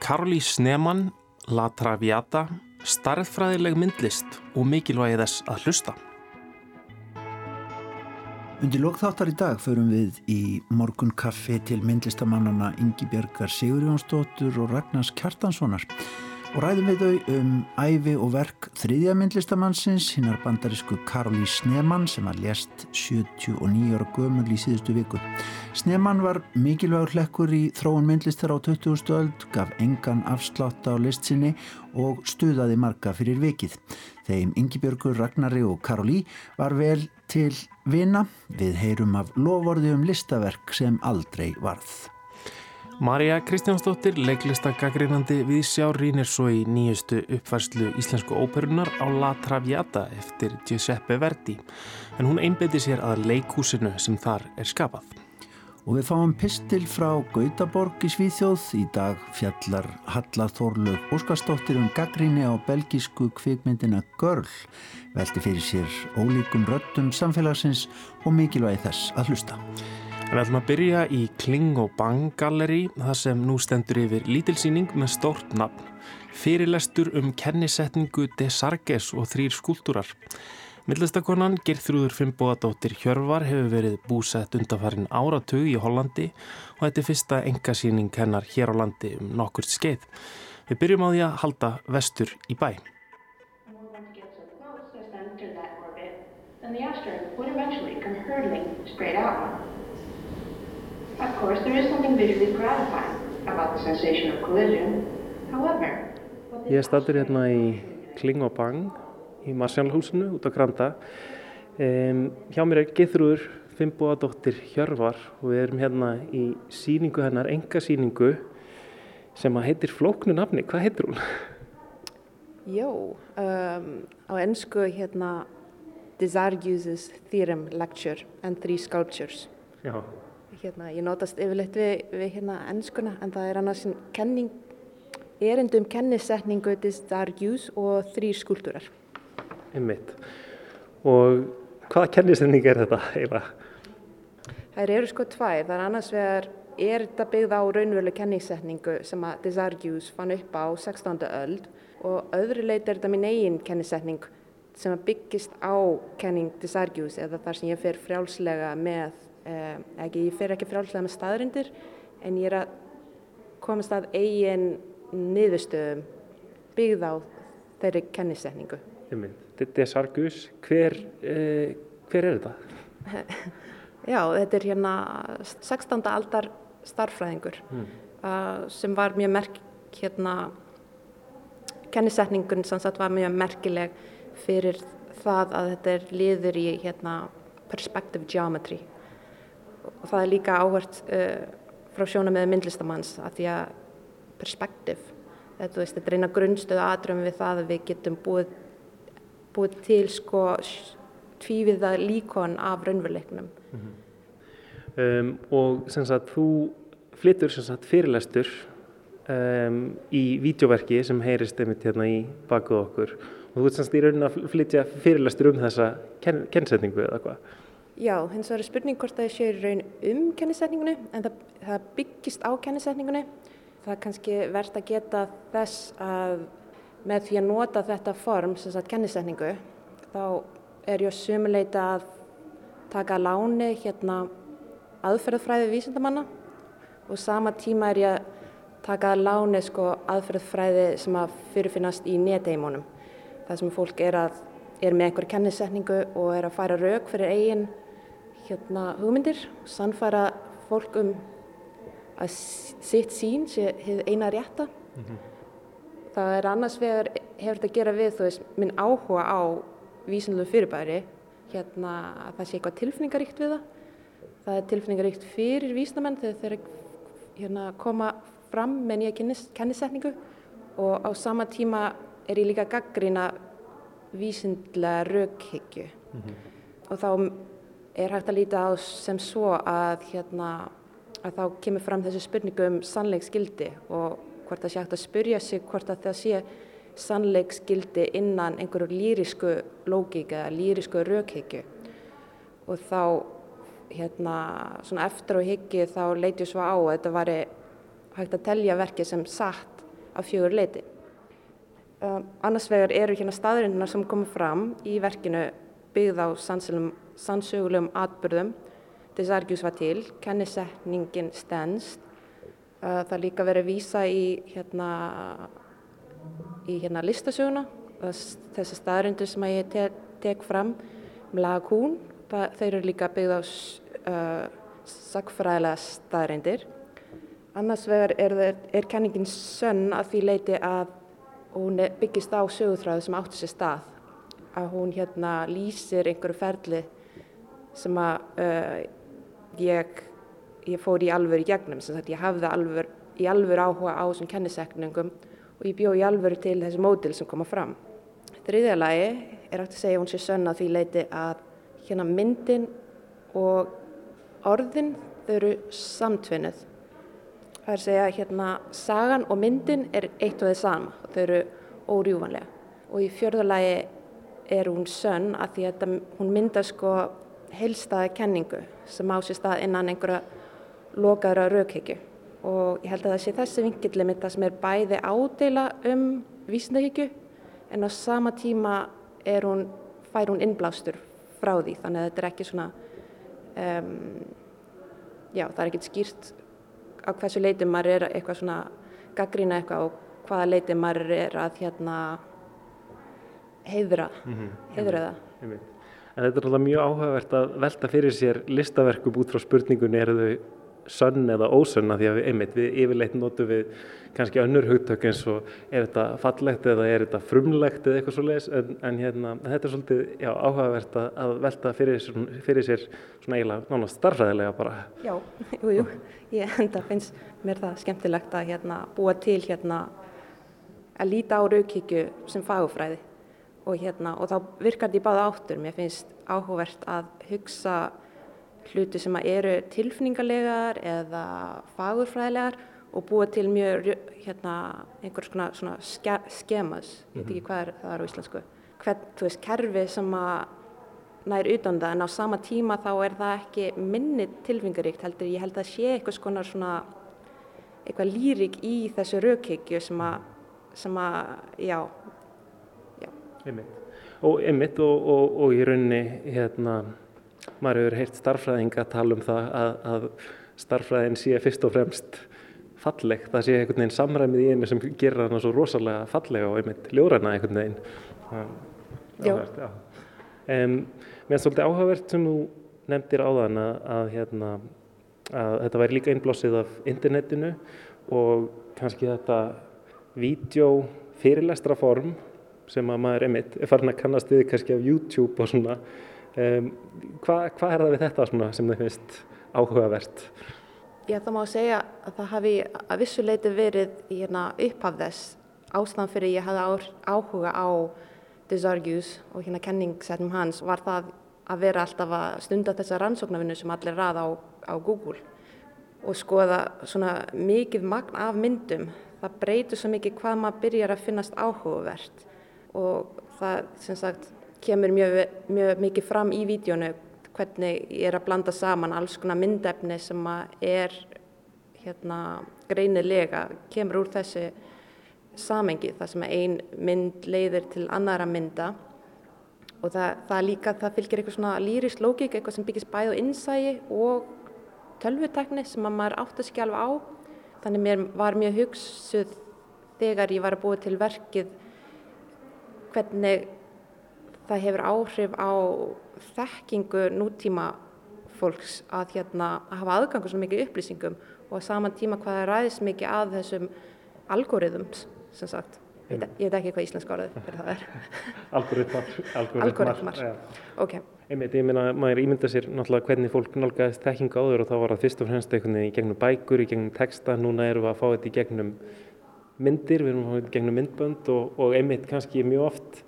Karli Sneman, La Traviata, starðfræðileg myndlist og mikilvægi þess að hlusta. Undir lokþáttar í dag förum við í morgun kaffi til myndlistamannana Ingi Björgar Sigurjónsdóttur og Ragnars Kjartanssonar og ræðum við þau um æfi og verk þriðja myndlistamannsins, hinnar bandarísku Karli Sneman sem að lést 79 ára gömul í síðustu viku. Sneman var mikilvægur hlekkur í þróun myndlistar á 20. öld, gaf engan afslátt á listsinni og stuðaði marga fyrir vikið. Þeim Yngibjörgur, Ragnari og Karoli var vel til vina. Við heyrum af lovorði um listaverk sem aldrei varð. Marja Kristjánsdóttir, leiklistakagrinandi við sjá rínir svo í nýjustu uppfærslu íslensku óperunar á La Traviata eftir Giuseppe Verdi en hún einbeti sér að leikhúsinu sem þar er skapað. Og við fáum pistil frá Gautaborg í Svíþjóð. Í dag fjallar Halla Þorlöf Óskarsdóttir um gaggríni á belgísku kvikmyndina Görl. Velti fyrir sér ólíkum röttum samfélagsins og mikilvægi þess að hlusta. Við ætlum að byrja í Kling og Bang Gallery, það sem nú stendur yfir lítilsýning með stórt nafn. Fyrirlestur um kennisetningu De Sarges og þrýr skúltúrar. Mittlistakonan Gerþrúður Fimboadóttir Hjörvar hefur verið búsett undanfarin áratug í Hollandi og þetta er fyrsta engasýning hennar hér á landi um nokkurt skeið. Við byrjum á því að halda vestur í bæ. And the asteroid would eventually come hurtling straight out. Of course, there is something visually gratifying about the sensation of collision. However... Ég er statur hérna í Kling og Bang í Marsjálfhúsinu út á Granda. Um, hjá mér er Githruður Fimboadóttir Hjörvar og við erum hérna í síningu hennar, enga síningu sem að heitir Flóknu nafni. Hvað heitir hún? Jó, um, á ennsku hérna Desargues' Theorem Lecture and Three Sculptures. Já hérna, ég notast yfirleitt við, við hérna ennskuna en það er annars kenning, erindum kennisetningu disargjús og þrýr skúltúrar. Einmitt. Og hvaða kennisetning er þetta eiginlega? Það eru sko tvær. Það er annars vegar, er þetta byggð á raunveruleg kennisetningu sem að disargjús fann upp á 16. öld og öðru leit er þetta mín eigin kennisetning sem að byggist á kenning disargjús eða þar sem ég fer frjálslega með ekki, ég fer ekki frálslega með staðrindir en ég er að komast að eigin niðurstöðum byggð á þeirri kennisetningu. Þetta er Sargus. Hver, uh, hver er þetta? Já, þetta er hérna 16. aldar starffræðingur mm. uh, sem var mjög merk hérna kennisetningun sem sagt var mjög merkileg fyrir það að þetta er liður í hérna perspective geometry og það er líka áhört uh, frá sjóna með myndlistamanns að því að perspektiv þetta, veist, þetta er eina grunnstöðu aðdröfum við það að við getum búið, búið til sko tvíviða líkon af raunveruleiknum. Mm -hmm. um, og sem sagt þú flyttur sem sagt fyrirlestur um, í vídeoverki sem heyrist einmitt hérna í bakuð okkur. Og þú ert sem sagt í raunin að flytja fyrirlestur um þessa ken kennsetningu eða hvað Já, hins vegar er spurning hvort það sé raun um kennisetningunni en það, það byggist á kennisetningunni. Það er kannski verðt að geta þess að með því að nota þetta form, sem sagt kennisetningu, þá er ég að sumuleita að taka láni hérna aðferðfræði vísindamanna og sama tíma er ég að taka láni sko aðferðfræði sem að fyrirfinnast í neteimunum. Það sem fólk er, að, er með einhver kennisetningu og er að færa rauk fyrir eigin hérna, hugmyndir og sannfæra fólk um að sitt sín sé eina rétta. Mm -hmm. Það er annars vegar hefur þetta að gera við þú veist minn áhuga á vísinlega fyrirbæri hérna að það sé eitthvað tilfinningaríkt við það. Það er tilfinningaríkt fyrir vísnamenn þegar þeir hérna, koma fram með nýja kennisetningu og á sama tíma er ég líka gaggrína vísindlega raukhyggju mm -hmm. og þá er hægt að líta á sem svo að, hérna, að þá kemur fram þessu spurningu um sannleiksgildi og hvort það sé hægt að spurja sig hvort að það sé sannleiksgildi innan einhverju lýrisku lógík eða lýrisku raukhyggju og þá hérna, svona eftir á hyggju þá leiti svo á að þetta var hægt að telja verkið sem satt af fjögur leiti. Uh, annars vegar eru hérna staðurinnar sem komið fram í verkinu byggð á sannsögulegum atbyrðum þess argjus var til, kennisetningin stendst. Uh, það líka verið að vísa í hérna, í hérna listasöguna, þessi staðurindur sem ég te tek fram, Mlagún, þeir eru líka byggð á uh, sagfræðilega staðurindir. Annars vegar er, er kenningin sönn að því leiti að hún byggist á sögúþráðu sem átti sér stað að hún hérna lýsir einhverju ferli sem að uh, ég, ég fór í alvöru í gegnum, sem sagt ég hafði alvöru, í alvöru áhuga á þessum kennisekningum og ég bjóð í alvöru til þessi mótil sem koma fram. Þriðja lagi er hægt að segja hún sé sönn að því leiti að hérna myndin og orðin þau eru samtvinnið. Það er að segja hérna sagan og myndin er eitt og þið sama, þau eru órjúvanlega. Og í fjörðalagi er hún sönn að því að hún myndar sko heilstaði kenningu sem á sér stað innan einhverja lokaðra raukhyggju og ég held að það sé þessi vingilli mitt það sem er bæði ádela um vísindahyggju en á sama tíma hún, fær hún innblástur frá því þannig að þetta er ekki svona um, já það er ekkert skýrt á hversu leiti maður er eitthvað svona gaggrína eitthvað og hvaða leiti maður er að hérna heiðra, -hmm. heiðra það. En þetta er alltaf mjög áhugavert að velta fyrir sér listaverkum út frá spurningunni eru þau sönn eða ósönn? Að því að við, einmitt, við yfirleitt notum við kannski önnur hugtök eins og er þetta fallegt eða er þetta frumlegt eða eitthvað svo leiðis en, en hérna, þetta er svolítið já, áhugavert að, velta fyrir, fyrir sér svona eiginlega nána starfræðilega bara. Já, jú, jú, ég enda finnst mér það skemmtilegt að hérna, búa til hérna, að líta á raukíkju sem fagufræði og, hérna, og þá virkar þetta í báða áttur. Mér finnst áhugavert að hugsa hluti sem eru tilfinningalegar eða fagurfræðilegar og búa til mjög hérna, einhvers svona, svona ske, skemas, ég veit ekki mhm. hvað er, það er á íslensku, hvern, þú veist, kerfi sem að nær utan það en á sama tíma þá er það ekki minni tilfingaríkt heldur, ég held að sé eitthvað svona svona eitthvað lýrik í þessu raukhyggju sem að, sem að, já, Einmitt. Og einmitt og, og, og í rauninni hérna, maður hefur heyrt starfræðinga tala um það að, að starfræðin sé fyrst og fremst falleg, það sé einhvern veginn samræmið í einu sem gerir hana svo rosalega fallega og einmitt ljóræna einhvern veginn. Áhverst, já. Um, mér er svolítið áhugavert sem þú nefndir áðan að, að, hérna, að þetta væri líka einblósið af internetinu og kannski þetta vídeo fyrirlestra form sem að maður emitt er farin að kannast við kannski af YouTube og svona. Um, hvað hva er það við þetta sem þið finnst áhugavert? Já það má segja að það hafi að vissuleiti verið hérna, upphaf þess ástæðan fyrir ég hafði áhuga á Desargius og hérna kenningsetnum hans var það að vera alltaf að stunda þessa rannsóknarvinnu sem allir ræða á, á Google og skoða svona mikið magn af myndum. Það breytur svo mikið hvað maður byrjar að finnast áhugavert og það sem sagt kemur mjög, mjög mikið fram í vídjónu hvernig ég er að blanda saman alls konar myndefni sem er hérna greinilega kemur úr þessi samengi þar sem ein mynd leiðir til annara mynda. Og það, það líka, það fylgir eitthvað svona lýrist lógík, eitthvað sem byggist bæð og innsægi og tölvutekni sem maður átt að skjálfa á. Þannig mér var mjög hugsuð þegar ég var að búa til verkið hvernig það hefur áhrif á þekkingu nútíma fólks að, hérna, að hafa aðgangu svo mikið upplýsingum og að saman tíma hvað það ræðist mikið að þessum algoritms sem sagt. Ég, ég veit ekki hvað íslensk áraði fyrir það er. Algoritmar. Algoritmar, ok. Einmitt, ég meina, maður ímynda sér náttúrulega hvernig fólk nálgæðist þekkingu áður og þá var það fyrst og fremst einhvern veginn í gegnum bækur, í gegnum texta, núna erum við að fá þetta í gegnum myndir, við erum að gegnum myndbönd og, og einmitt kannski mjög oft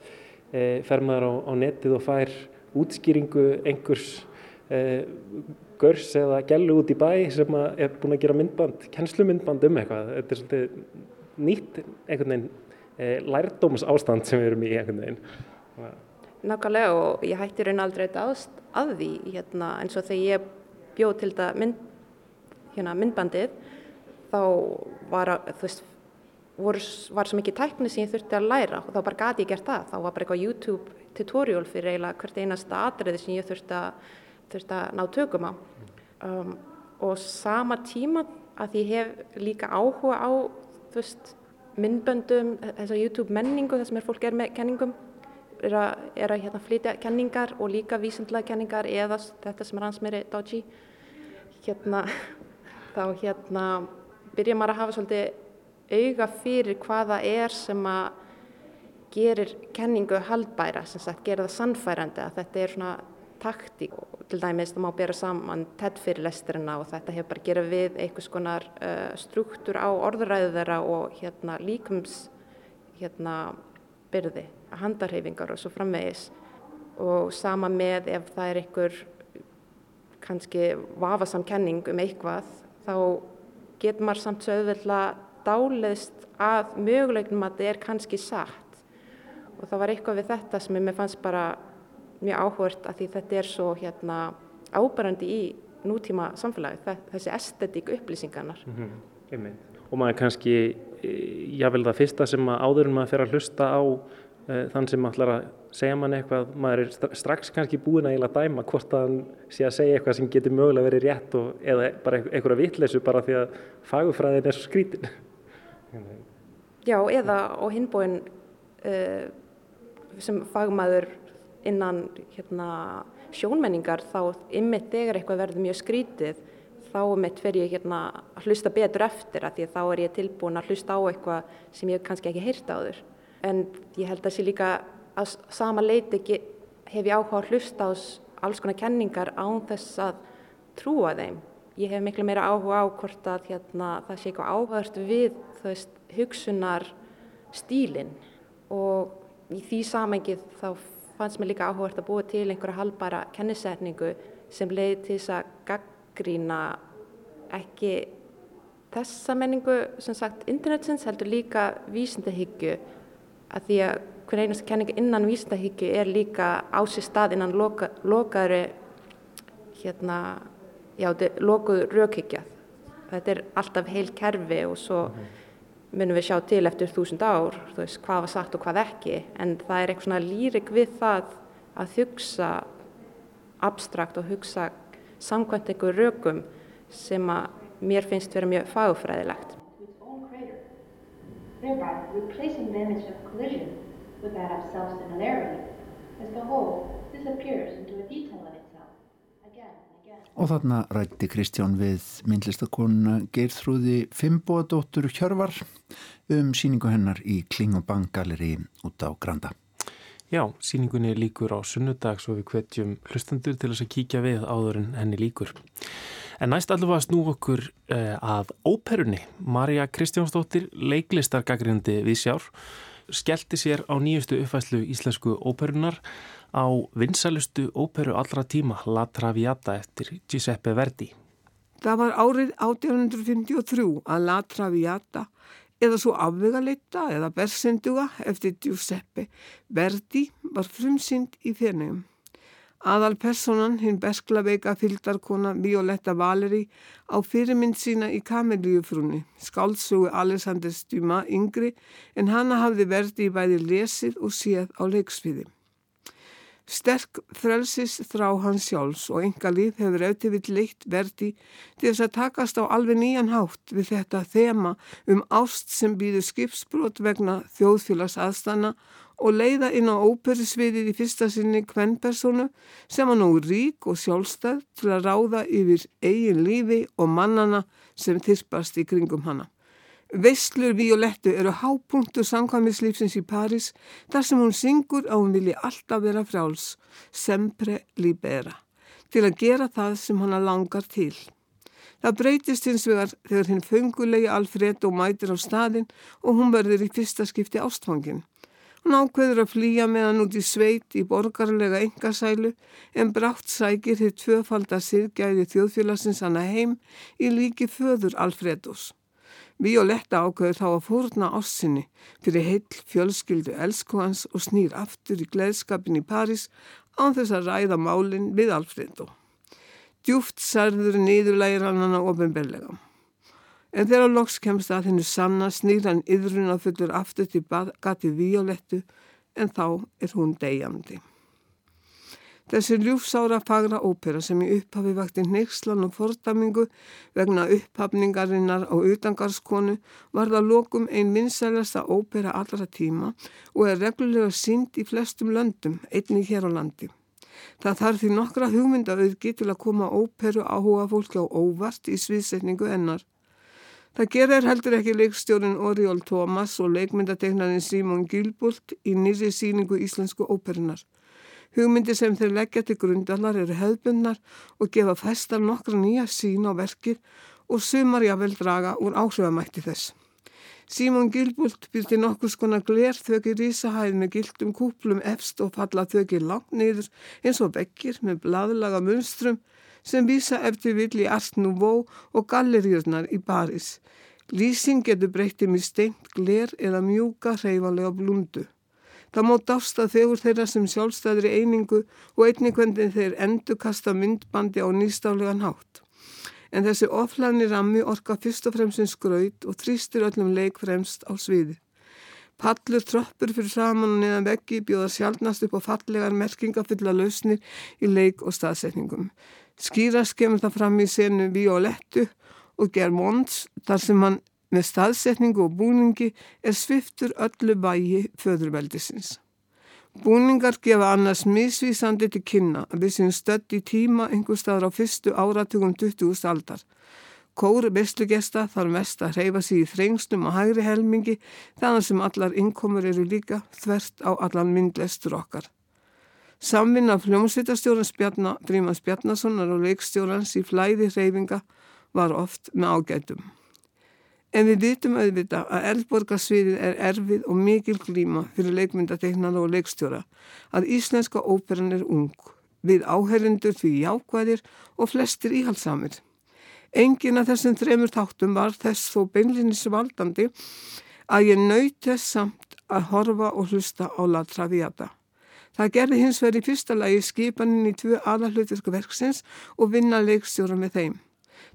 e, fer maður á, á netið og fær útskýringu einhvers e, görs eða gælu út í bæ sem er búin að gera myndband, kennslumyndband um eitthvað. Þetta er svolítið nýtt einhvern veginn e, lærdóms ástand sem við erum í einhvern veginn. Nákvæmlega og ég hætti raun aldrei þetta aðst að því hérna, eins og þegar ég bjóð til þetta mynd, hérna, myndbandið þá var, þú veist, voru, var svo mikið tækni sem ég þurfti að læra og þá bara gati ég gert það. Þá var bara eitthvað YouTube tutorial fyrir eiginlega hvert einasta atriði sem ég þurfti að, þurfti að ná tökum á. Um, og sama tíma að ég hef líka áhuga á, veist, myndböndum, þessar YouTube menningu sem er fólk er með kenningum er að, er að hérna, flytja kenningar og líka vísindlega kenningar eða þetta sem er hans meiri dodgy hérna, þá hérna byrja maður að hafa svolítið auga fyrir hvaða er sem að gerir kenningu haldbæra, sem sagt, gera það sannfærandi að þetta er svona taktík. Og til dæmis það má bera saman TED fyrirlesturina og þetta hefur bara gera við einhvers konar uh, struktúr á orðuræðu þeirra og hérna líkums hérna byrði, handarhefingar og svo framvegis. Og sama með ef það er einhver kannski vafasam kenning um eitthvað þá getur maður samt auðvitað dáleðst að mögulegnum að þetta er kannski satt og það var eitthvað við þetta sem ég fannst bara mjög áhvert að því þetta er svo hérna ábærandi í nútíma samfélagi, þessi estetík upplýsingarnar. Mm -hmm. Og maður kannski, jável það fyrsta sem áður en maður fer að hlusta á uh, þann sem ætlar að segja mann eitthvað, maður er strax kannski búin að eiginlega dæma hvort að hann sé að segja eitthvað sem getur mögulega verið rétt og, eða bara einhverja vittlesu bara því að fagufræðin er svo skrítin. Já, eða á hinbóin uh, sem fagmaður innan hérna, sjónmenningar þá ymmit þegar eitthvað verður mjög skrítið þá ymmit fer ég hérna, að hlusta betur eftir að því að þá er ég tilbúin að hlusta á eitthvað sem ég kannski ekki heyrta á þur en ég held að sé líka að sama leiti hef ég áhuga að hlusta á alls konar kenningar án þess að trúa þeim ég hef miklu meira áhuga á hvort að hérna, það sé eitthvað áhugast við veist, hugsunar stílin og í því samengið þá fannst mér líka áhugast að búa til einhverja halbara kennisetningu sem leiði til þess að gaggrína ekki þessa menningu sem sagt internetsins heldur líka vísindahyggju. Að því að hver einasta kenning innan vísindahyggju er líka á sér stað innan loka, lokaðri hérna, já, lokuð rökhyggjað. Þetta er alltaf heil kerfi og svo munum við sjá til eftir þúsund ár, þú veist, hvað var sagt og hvað ekki, en það er eitthvað svona lýrik við það að hugsa abstrakt og hugsa samkvæmt einhver rökum sem að mér finnst vera mjög fagfræðilegt. Thereby replacing the image of collision with that of self-similarity as the whole disappears into a detail of itself again and again. Og þarna rætti Kristján við myndlistakonna Geirþrúði Fimboadóttur Hjörvar um síningu hennar í Klingobang Galeri út á Granda. Já, síningunni líkur á sunnudags og við hvetjum hlustandur til þess að kíkja við áður en henni líkur. En næst allavega snú okkur uh, að óperunni. Marja Kristjánsdóttir, leiklistargagrindi við sjár, skellti sér á nýjustu uppfæslu íslensku óperunar á vinsalustu óperu allra tíma La Traviata eftir Giuseppe Verdi. Það var árið 1853 að La Traviata eða svo afvegaleita eða bersenduga eftir Giuseppe Verdi var frumsynd í fjarnægum. Aðal personan hinn bersklaveika fylgdarkona Violetta Valeri á fyrirmynd sína í Kameliufrúni, skálsugu Alexander Stuma yngri en hana hafði Verdi bæði lesið og séð á leiksviði. Sterk frelsis þrá hans sjálfs og enga líf hefur auðvitað leitt verði til þess að takast á alveg nýjan hátt við þetta þema um ást sem býður skipsbrot vegna þjóðfélags aðstanna og leiða inn á óperisviðið í fyrsta sinni kvennpersonu sem var nú rík og sjálfstæð til að ráða yfir eigin lífi og mannana sem þyrpast í kringum hana. Veistlur Violettu eru hápunktur samkvæmislífsins í Paris þar sem hún syngur að hún vilji alltaf vera fráls, sempre libera, til að gera það sem hana langar til. Það breytist hins vegar þegar hinn fengulegi Alfredo mætir á staðin og hún verður í fyrsta skipti ástfangin. Hún ákveður að flýja með hann út í sveit í borgarlega engasælu en brátt sækir þið tvöfaldar sirgæði þjóðfélagsins hana heim í líki föður Alfredos. Violetta ákveður þá að fórna ássinni fyrir heill fjölskyldu elskóhans og snýr aftur í gleðskapin í Paris án þess að ræða málinn við Alfredo. Djúft særður niðurlægir hann hana ofinbellega. En þegar loks kemst að hennu sanna snýr hann yðrun að fullur aftur til gati Violettu en þá er hún degjandi. Þessi ljúfsára fagra ópera sem í upphafi vakti neykslan og fordamingu vegna upphafningarinnar á utangarskonu var það lokum ein vinsælasta ópera allra tíma og er reglulega sínd í flestum löndum, einnig hér á landi. Það þarf því nokkra hugmyndaauðgi til að koma óperu áhuga fólki á óvart í sviðsetningu ennar. Það gerir heldur ekki leikstjórin Oriol Thomas og leikmyndateiknarin Simon Gilbult í nýri síningu íslensku óperunar. Hugmyndi sem þeir leggja til grundalar eru hefðbundnar og gefa festar nokkra nýja sín á verkið og sumar jável draga úr áhrifamætti þess. Símón Gilbult byrti nokkur skona gler þöki rísahæð með gildum kúplum efst og falla þöki langt niður eins og vekkir með bladlaga munstrum sem vísa eftir vill í Art Nouveau og galleríurnar í Paris. Lýsing getur breytið með steint gler eða mjúka hreyfanlega blundu. Það má dásta þegur þeirra sem sjálfstæðri einingu og einnig hvernig þeir endur kasta myndbandi á nýstálegan hátt. En þessi oflæðni rammi orka fyrst og fremst skraut og þrýstir öllum leik fremst á sviði. Pallur tröppur fyrir saman og neðan veggi bjóða sjálfnast upp á fallegar merkingafylla lausnir í leik og staðsetningum. Skýrast kemur það fram í senu Violettu og Germonds þar sem hann með staðsetningu og búningi er sviftur öllu vægi föðurveldisins. Búningar gefa annars misvísandi til kynna að við séum stödd í tíma einhver staðar á fyrstu áratugum 20. aldar. Kóru vestlugesta þarf mest að hreyfa sig í þrengstum og hægri helmingi þannig sem allar innkomur eru líka þvert á allan myndlestur okkar. Samvinna fljómsvitastjórans Bjarnar Drímans Bjarnasonar og leikstjórans í flæði hreyfinga var oft með ágætum. En við vitum auðvitað að eldborgarsviðið er erfið og mikil glíma fyrir leikmyndateiknana og leikstjóra að íslenska óperan er ung, við áherrendur því jákvæðir og flestir íhalsamir. Engin af þessum þremur þáttum var þess þó beinlinis valdandi að ég naut þess samt að horfa og hlusta á La Traviata. Það gerði hins verið í fyrsta lagi skipanin í tvö aðalhautisku verksins og vinna leikstjóra með þeim.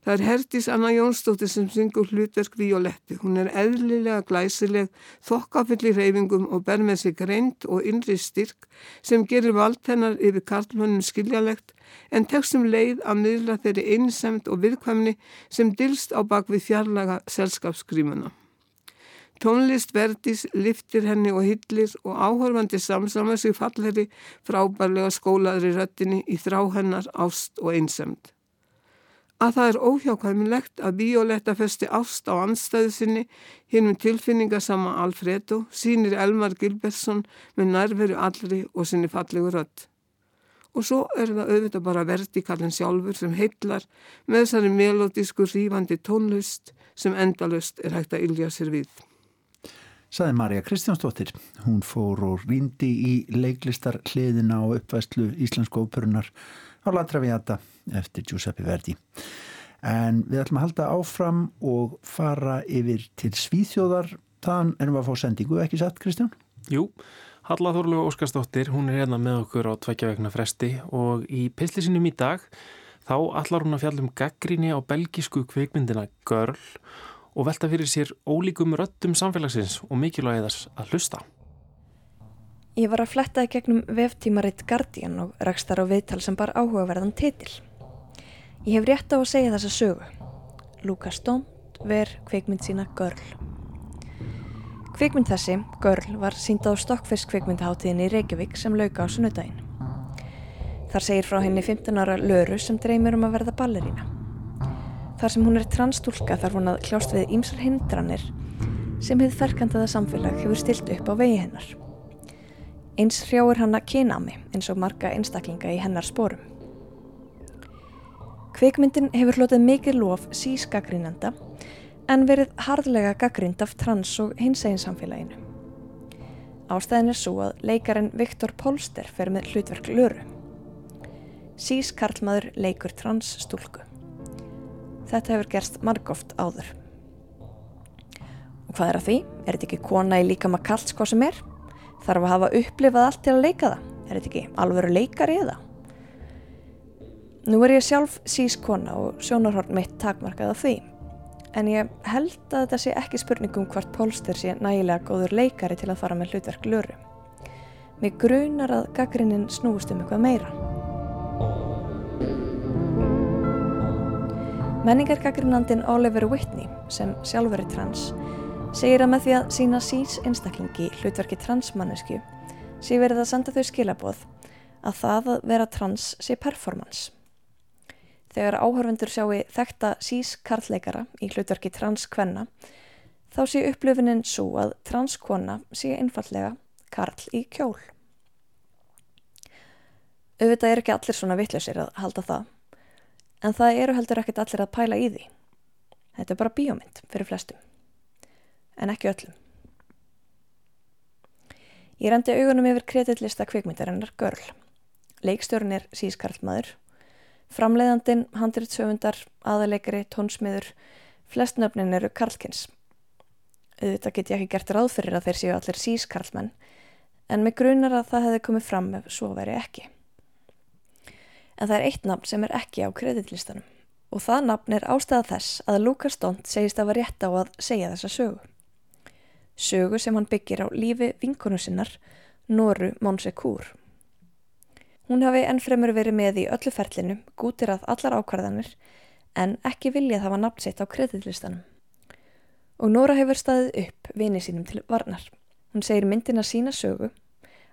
Það er Herdís Anna Jónsdóttir sem syngur hlutverk Violetti. Hún er eðlilega glæsileg, þokkafulli reyfingum og ber með sig reynd og innri styrk sem gerir vald hennar yfir karlmönnum skiljalegt en tekstum leið að miðla þeirri einsemt og viðkvæmni sem dilst á bakvið fjarlaga selskapsgrímuna. Tónlist Verdís liftir henni og hillir og áhörfandi samsamar sig falleri frábærlega skólaðri röttinni í þrá hennar ást og einsemt að það er óhjákvæmilegt að Violetta festi ást á anstæðu sinni hinnum tilfinningasama Alfredo sínir Elmar Gilbertsson með nærveru allri og sinni fallegu rödd. Og svo er það auðvitað bara vertikallin sjálfur sem heitlar með þessari melodísku rífandi tónlust sem endalust er hægt að ylja sér við. Saði Marja Kristjánsdóttir. Hún fór og rýndi í leiklistar hliðina á uppvæslu Íslensko óperunar á La Traviata eftir Giuseppe Verdi. En við ætlum að halda áfram og fara yfir til Svíþjóðar. Þann erum við að fá sendingu, ekki satt Kristján? Jú, Halla Þorlu Óskarsdóttir, hún er hérna með okkur á tveikja vegna fresti og í pislisinum í dag þá allar hún að fjalla um gaggríni á belgisku kveikmyndina Girl og velta fyrir sér ólíkum röttum samfélagsins og mikilvægiðars að hlusta. Ég var að fletta í gegnum veftímaritt Guardian og rækstar á viðtal sem bar áhugaverðan titil. Ég hef rétt á að segja þessa sögu. Lukas Dont ver kveikmynd sína Görl. Kveikmynd þessi, Görl, var sínd á Stokkfyrst kveikmyndaháttíðin í Reykjavík sem lauka á sunnudaginn. Þar segir frá henni 15 ára Löru sem dreymir um að verða ballerína. Þar sem hún er transtúlka þarf hún að kljást við ýmsar hindranir sem hefð ferkandaða samfélag hefur stilt upp á vegi hennar. Eins hrjáir hann að kyna á mig eins og marga einstaklinga í hennar spórum. Kvikmyndin hefur hlotið mikið lof sís gaggrínanda en verið harðlega gaggrind af trans og hinsegin samfélaginu. Ástæðin er svo að leikarin Viktor Polster fer með hlutverk Luru. Sís karlmaður leikur trans stúlku. Þetta hefur gerst margóft áður. Og hvað er að því? Er þetta ekki kona í líka maður kallt hvað sem er? Þarf að hafa upplifað allt til að leika það? Er þetta ekki alveru leikari eða? Nú er ég sjálf sískona og sjónarhorn mitt takmarkað af því. en ég held að þetta sé ekki spurningum hvort Polster sé nægilega góður leikari til að fara með hlutverk löru. Mér grunar að gaggrinnin snúist um eitthvað meira. Menningargaggrinnandin Oliver Whitney, sem sjálfur er trans, segir að með því að sína síns einstaklingi hlutverki transmannesku sé verið að senda þau skilaboð að það að vera trans sé performance. Þegar áhörfundur sjáu þekta sís karlleikara í hlutverki transkvenna þá sé upplöfunin svo að transkona sé einfallega karl í kjól. Auðvitað er ekki allir svona vittlausir að halda það en það eru heldur ekkert allir að pæla í því. Þetta er bara bíómynd fyrir flestum, en ekki öllum. Ég rendi augunum yfir kreditlista kvikmyndarinnar Görl. Leikstjórn er sískarlmaður, framleiðandin, handritsöfundar, aðaleikari, tónsmiður, flestnöfnin eru karlkins. Þetta get ég ekki gert ráð fyrir að þeir séu allir sískarlmenn, en mig grunar að það hefði komið fram ef svo veri ekki en það er eitt nafn sem er ekki á kreditlistanum og það nafn er ástæða þess að Lukas Dont segist að var rétt á að segja þessa sögu. Sögu sem hann byggir á lífi vinkonu sinnar, Noru Monsekúr. Hún hafi ennfremur verið með í öllu ferlinu, gútir að allar ákvarðanir, en ekki viljað hafa nafn sitt á kreditlistanum. Og Nora hefur staðið upp vini sínum til varnar. Hún segir myndina sína sögu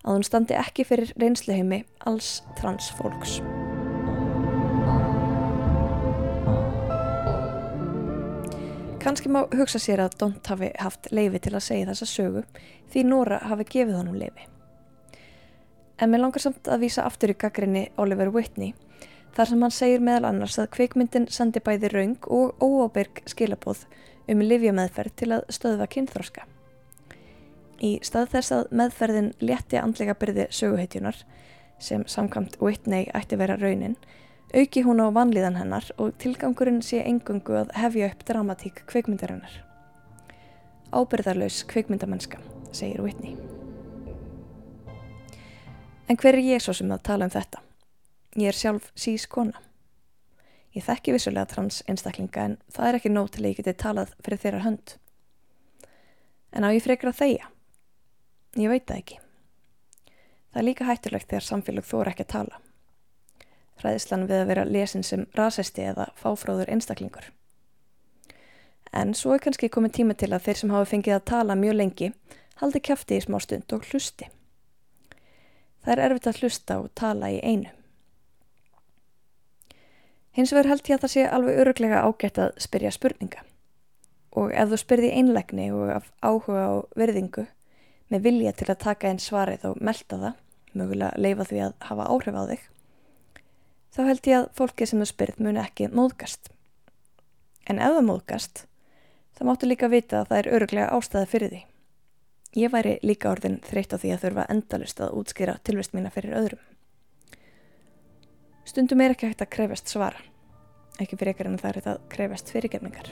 að hún standi ekki fyrir reynsluheimi alls transfólks. Kanski má hugsa sér að Dont hafi haft leifi til að segja þessa sögu því Nora hafi gefið honum leifi. En mér langar samt að vísa aftur í gaggrinni Oliver Whitney þar sem hann segir meðal annars að kveikmyndin sendi bæði raung og óábyrg skilabóð um livjameðferð til að stöðva kynþróska. Í stað þess að meðferðin létti andlega byrði söguheitjunar sem samkvæmt Whitney ætti vera raunin auki hún á vanlíðan hennar og tilgangurinn sé engungu að hefja upp dramatík kveikmyndarinnar. Ábyrðarlaus kveikmyndamennska, segir Whitney. En hver er ég svo sem að tala um þetta? Ég er sjálf sís kona. Ég þekki vissulega trans einstaklinga en það er ekki nóg til að ég geti talað fyrir þeirra hönd. En á ég frekar að þeia? Ég veit það ekki. Það er líka hættulegt þegar samfélag þóra ekki að tala hræðislan við að vera lesin sem rasisti eða fáfráður einstaklingur. En svo er kannski komið tíma til að þeir sem hafa fengið að tala mjög lengi haldi kæfti í smá stund og hlusti. Það er erfitt að hlusta og tala í einu. Hins vegar held ég að það sé alveg öruglega ágætt að spyrja spurninga. Og ef þú spyrði einlegni og af áhuga og verðingu með vilja til að taka einn svarið og melda það, mögulega leifa því að hafa áhrif á þig, þá held ég að fólki sem þú spyrð muni ekki móðgast. En ef það móðgast, þá máttu líka vita að það er öruglega ástæði fyrir því. Ég væri líka orðin þreytt á því að þurfa endalust að útskýra tilvist mína fyrir öðrum. Stundum er ekki hægt að krefast svara, ekki fyrir ekkar en það er þetta krefast fyrirgefningar.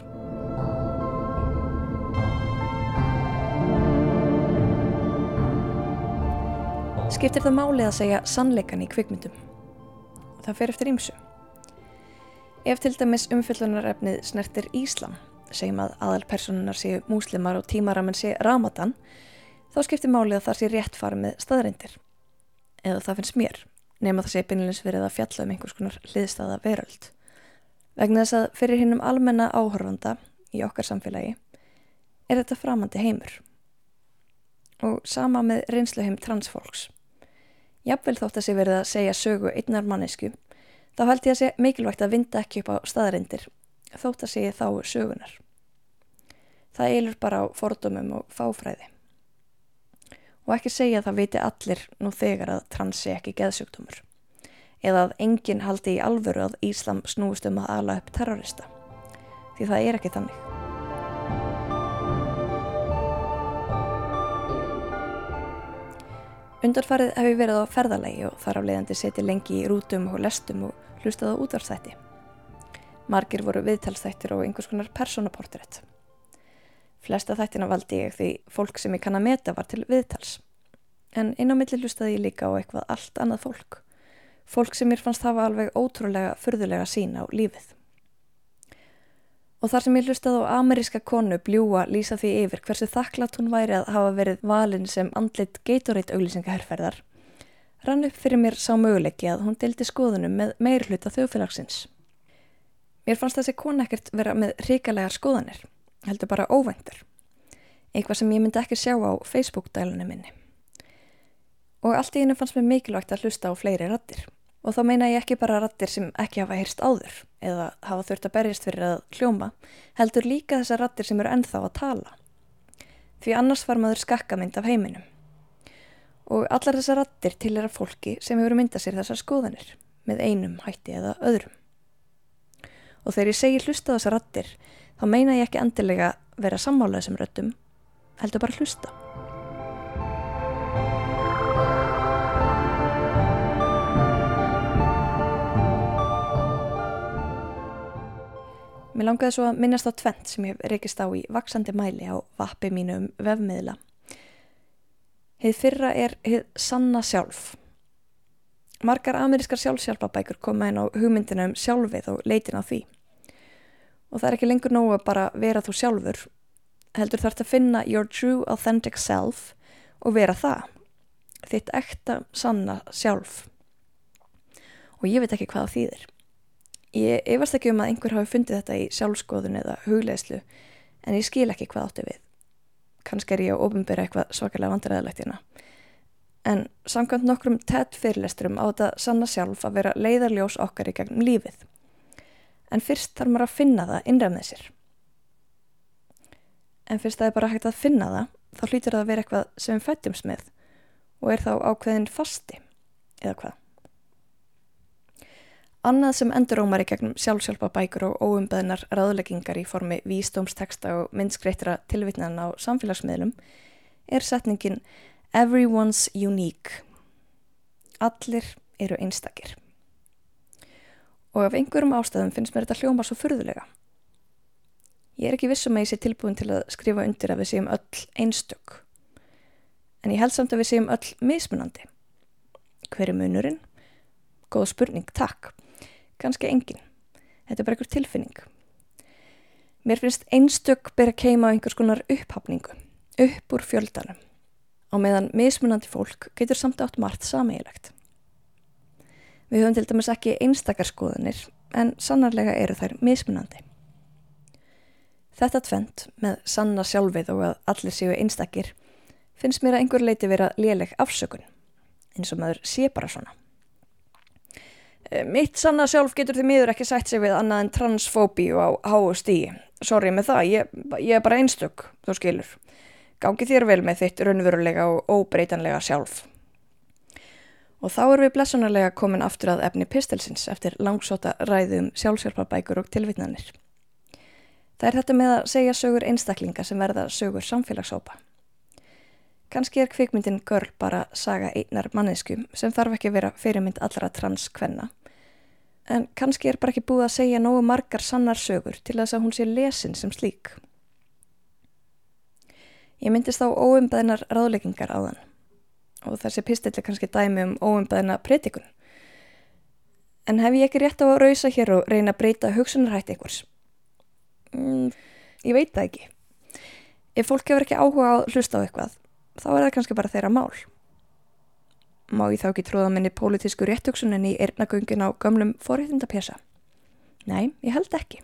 Skiptir það málið að segja sannleikan í kvikmyndum? Það fer eftir ímsu. Ef til dæmis umfyllunarefnið snertir Íslam, segjum að aðalpersonunar séu múslimar og tímaramenn séu ramadan, þá skiptir málið að það sé rétt farið með staðreindir. Eða það finnst mér, nema það sé beinleins verið að fjalla um einhvers konar hliðstæða veröld. Vegna þess að fyrir hinnum almenna áhörfanda í okkar samfélagi er þetta framandi heimur. Og sama með reynsluheim transfólks. Jafnvel þótt að sé verið að segja sögu einnar mannesku, þá held ég að sé mikilvægt að vinda ekki upp á staðarindir, þótt að sé þá sögunar. Það eilur bara á fordumum og fáfræði. Og ekki segja að það viti allir nú þegar að trans sé ekki geðsugtumur. Eða að enginn haldi í alvöru að Íslam snúist um að ala upp terrorista. Því það er ekki þannig. Undarfarið hef ég verið á ferðalagi og þar á leiðandi setið lengi í rútum og lestum og hlustað á útvarstætti. Margir voru viðtalstættir og einhvers konar personaportrætt. Flesta þættina valdi ég því fólk sem ég kann að meta var til viðtals. En inn á milli hlustaði ég líka á eitthvað allt annað fólk. Fólk sem mér fannst hafa alveg ótrúlega, fyrðulega sín á lífið. Og þar sem ég hlustað á ameríska konu bljúa lýsa því yfir hversu þakklátt hún væri að hafa verið valin sem andlit Gatorade auglýsingaherrferðar, rann upp fyrir mér sá möguleiki að hún deildi skoðunum með meir hluta þjóðfélagsins. Mér fannst þessi kona ekkert vera með ríkalegar skoðanir, heldur bara óvæntur. Eitthvað sem ég myndi ekki sjá á Facebook-dælunum minni. Og allt í hennu fannst mér mikilvægt að hlusta á fleiri rattir. Og þá meina ég ekki bara rattir sem ekki hafa heyrst áður eða hafa þurft að berjast fyrir að hljóma, heldur líka þessar rattir sem eru ennþá að tala. Því annars var maður skakkamind af heiminum. Og allar þessar rattir til er að fólki sem hefur myndað sér þessar skoðanir með einum hætti eða öðrum. Og þegar ég segi hlusta þessar rattir, þá meina ég ekki endilega vera sammála þessum röttum, heldur bara hlusta. Mér langaði svo að minnast á tvent sem ég reykist á í vaksandi mæli á vappi mínu um vefmiðla. Hið fyrra er hið sanna sjálf. Margar amerískar sjálfsjálfabækur koma inn á hugmyndina um sjálfið og leitin á því. Og það er ekki lengur nógu að bara vera þú sjálfur. Heldur þarf að finna your true authentic self og vera það. Þitt ekta sanna sjálf. Og ég veit ekki hvað það þýðir. Ég efast ekki um að einhver hafi fundið þetta í sjálfskoðun eða hugleðslu en ég skil ekki hvað áttu við. Kannski er ég að ofinbera eitthvað svakalega vandræðilegt hérna. En samkvæmt nokkrum tett fyrirlesturum á þetta sanna sjálf að vera leiðarljós okkar í gegnum lífið. En fyrst þarf maður að finna það innræð með sér. En fyrst það er bara hægt að finna það, þá hlýtur það að vera eitthvað sem við fættumst með og er þá ákveðin fasti eða hvað. Annað sem endurómar í gegnum sjálfsjálfa bækur og óumbeðnar ráðleggingar í formi vístómsteksta og myndskreittra tilvitnan á samfélagsmiðlum er setningin Everyone's unique. Allir eru einstakir. Og af einhverjum ástæðum finnst mér þetta hljóma svo furðulega. Ég er ekki vissum að ég sé tilbúin til að skrifa undir að við séum öll einstök. En ég held samt að við séum öll mismunandi. Hver er munurinn? Góð spurning, takk kannski engin. Þetta er bara einhver tilfinning. Mér finnst einstök byrja að keima á einhvers konar upphafningu, upp úr fjöldanum, á meðan mismunandi fólk getur samt átt margt sameigilegt. Við höfum til dæmis ekki einstakarskoðanir, en sannarlega eru þær mismunandi. Þetta tvent með sanna sjálfið og að allir séu einstakir finnst mér að einhver leiti vera léleg afsökun, eins og maður sé bara svona. Eh, mitt sanna sjálf getur því miður ekki sætt sig við annað en transfóbíu á stíi. Sorry með það, ég, ég er bara einstök, þú skilur. Gangi þér vel með þitt raunverulega og óbreytanlega sjálf. Og þá erum við blessunarlega komin aftur að efni pistelsins eftir langsóta ræðum sjálfsjálfarbækur og tilvitnanir. Það er þetta með að segja sögur einstaklinga sem verða sögur samfélagshópa. Kanski er kvikmyndin Görl bara saga einnar manneskum sem þarf ekki að vera fyrirmynd allra transkvenna. En kannski er bara ekki búið að segja nógu margar sannar sögur til þess að hún sé lesin sem slík. Ég myndist á óumbæðinar ráðleggingar á þann og þessi pistill er kannski dæmi um óumbæðina breytikun. En hef ég ekki rétt á að rausa hér og reyna að breyta hugsunarhætti ykkurs? Mm, ég veit það ekki. Ef fólk hefur ekki áhuga á að hlusta á eitthvað, þá er það kannski bara þeirra mál. Má ég þá ekki tróða minni pólitísku réttöksunin í erðnagöngin á gamlum forréttindapjessa? Nei, ég held ekki.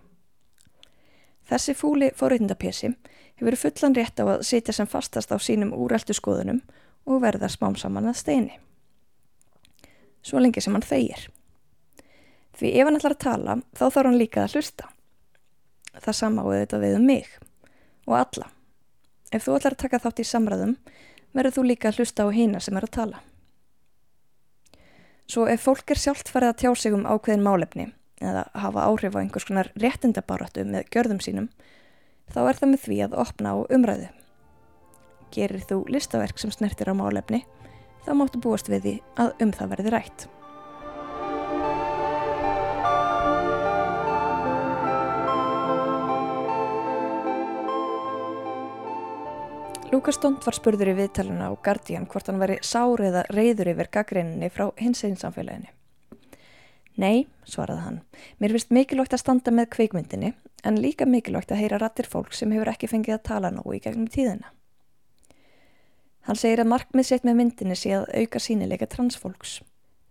Þessi fúli forréttindapjessi hefur fullan rétt á að sitja sem fastast á sínum úræltu skoðunum og verða smám saman að steini. Svo lengi sem hann þeir. Því ef hann ætlar að tala, þá þarf hann líka að hlusta. Það samáðu þetta við um mig og alla. Ef þú ætlar að taka þátt í samræðum, verður þú líka að hlusta á hýna sem er að tala. Svo ef fólk er sjálft farið að tjá sig um ákveðin málefni eða hafa áhrif á einhvers konar réttindabaratu með gjörðum sínum, þá er það með því að opna á umræðu. Gerir þú listaverk sem snertir á málefni, þá máttu búast við því að um það verði rætt. Lukas Stond var spurður í viðtaluna á Guardian hvort hann veri sár eða reyður yfir gaggrinninni frá hins einn samfélaginu. Nei, svaraði hann, mér finnst mikilvægt að standa með kveikmyndinni en líka mikilvægt að heyra rattir fólk sem hefur ekki fengið að tala nógu í gegnum tíðina. Hann segir að markmið sett með myndinni sé að auka sínileika transfólks.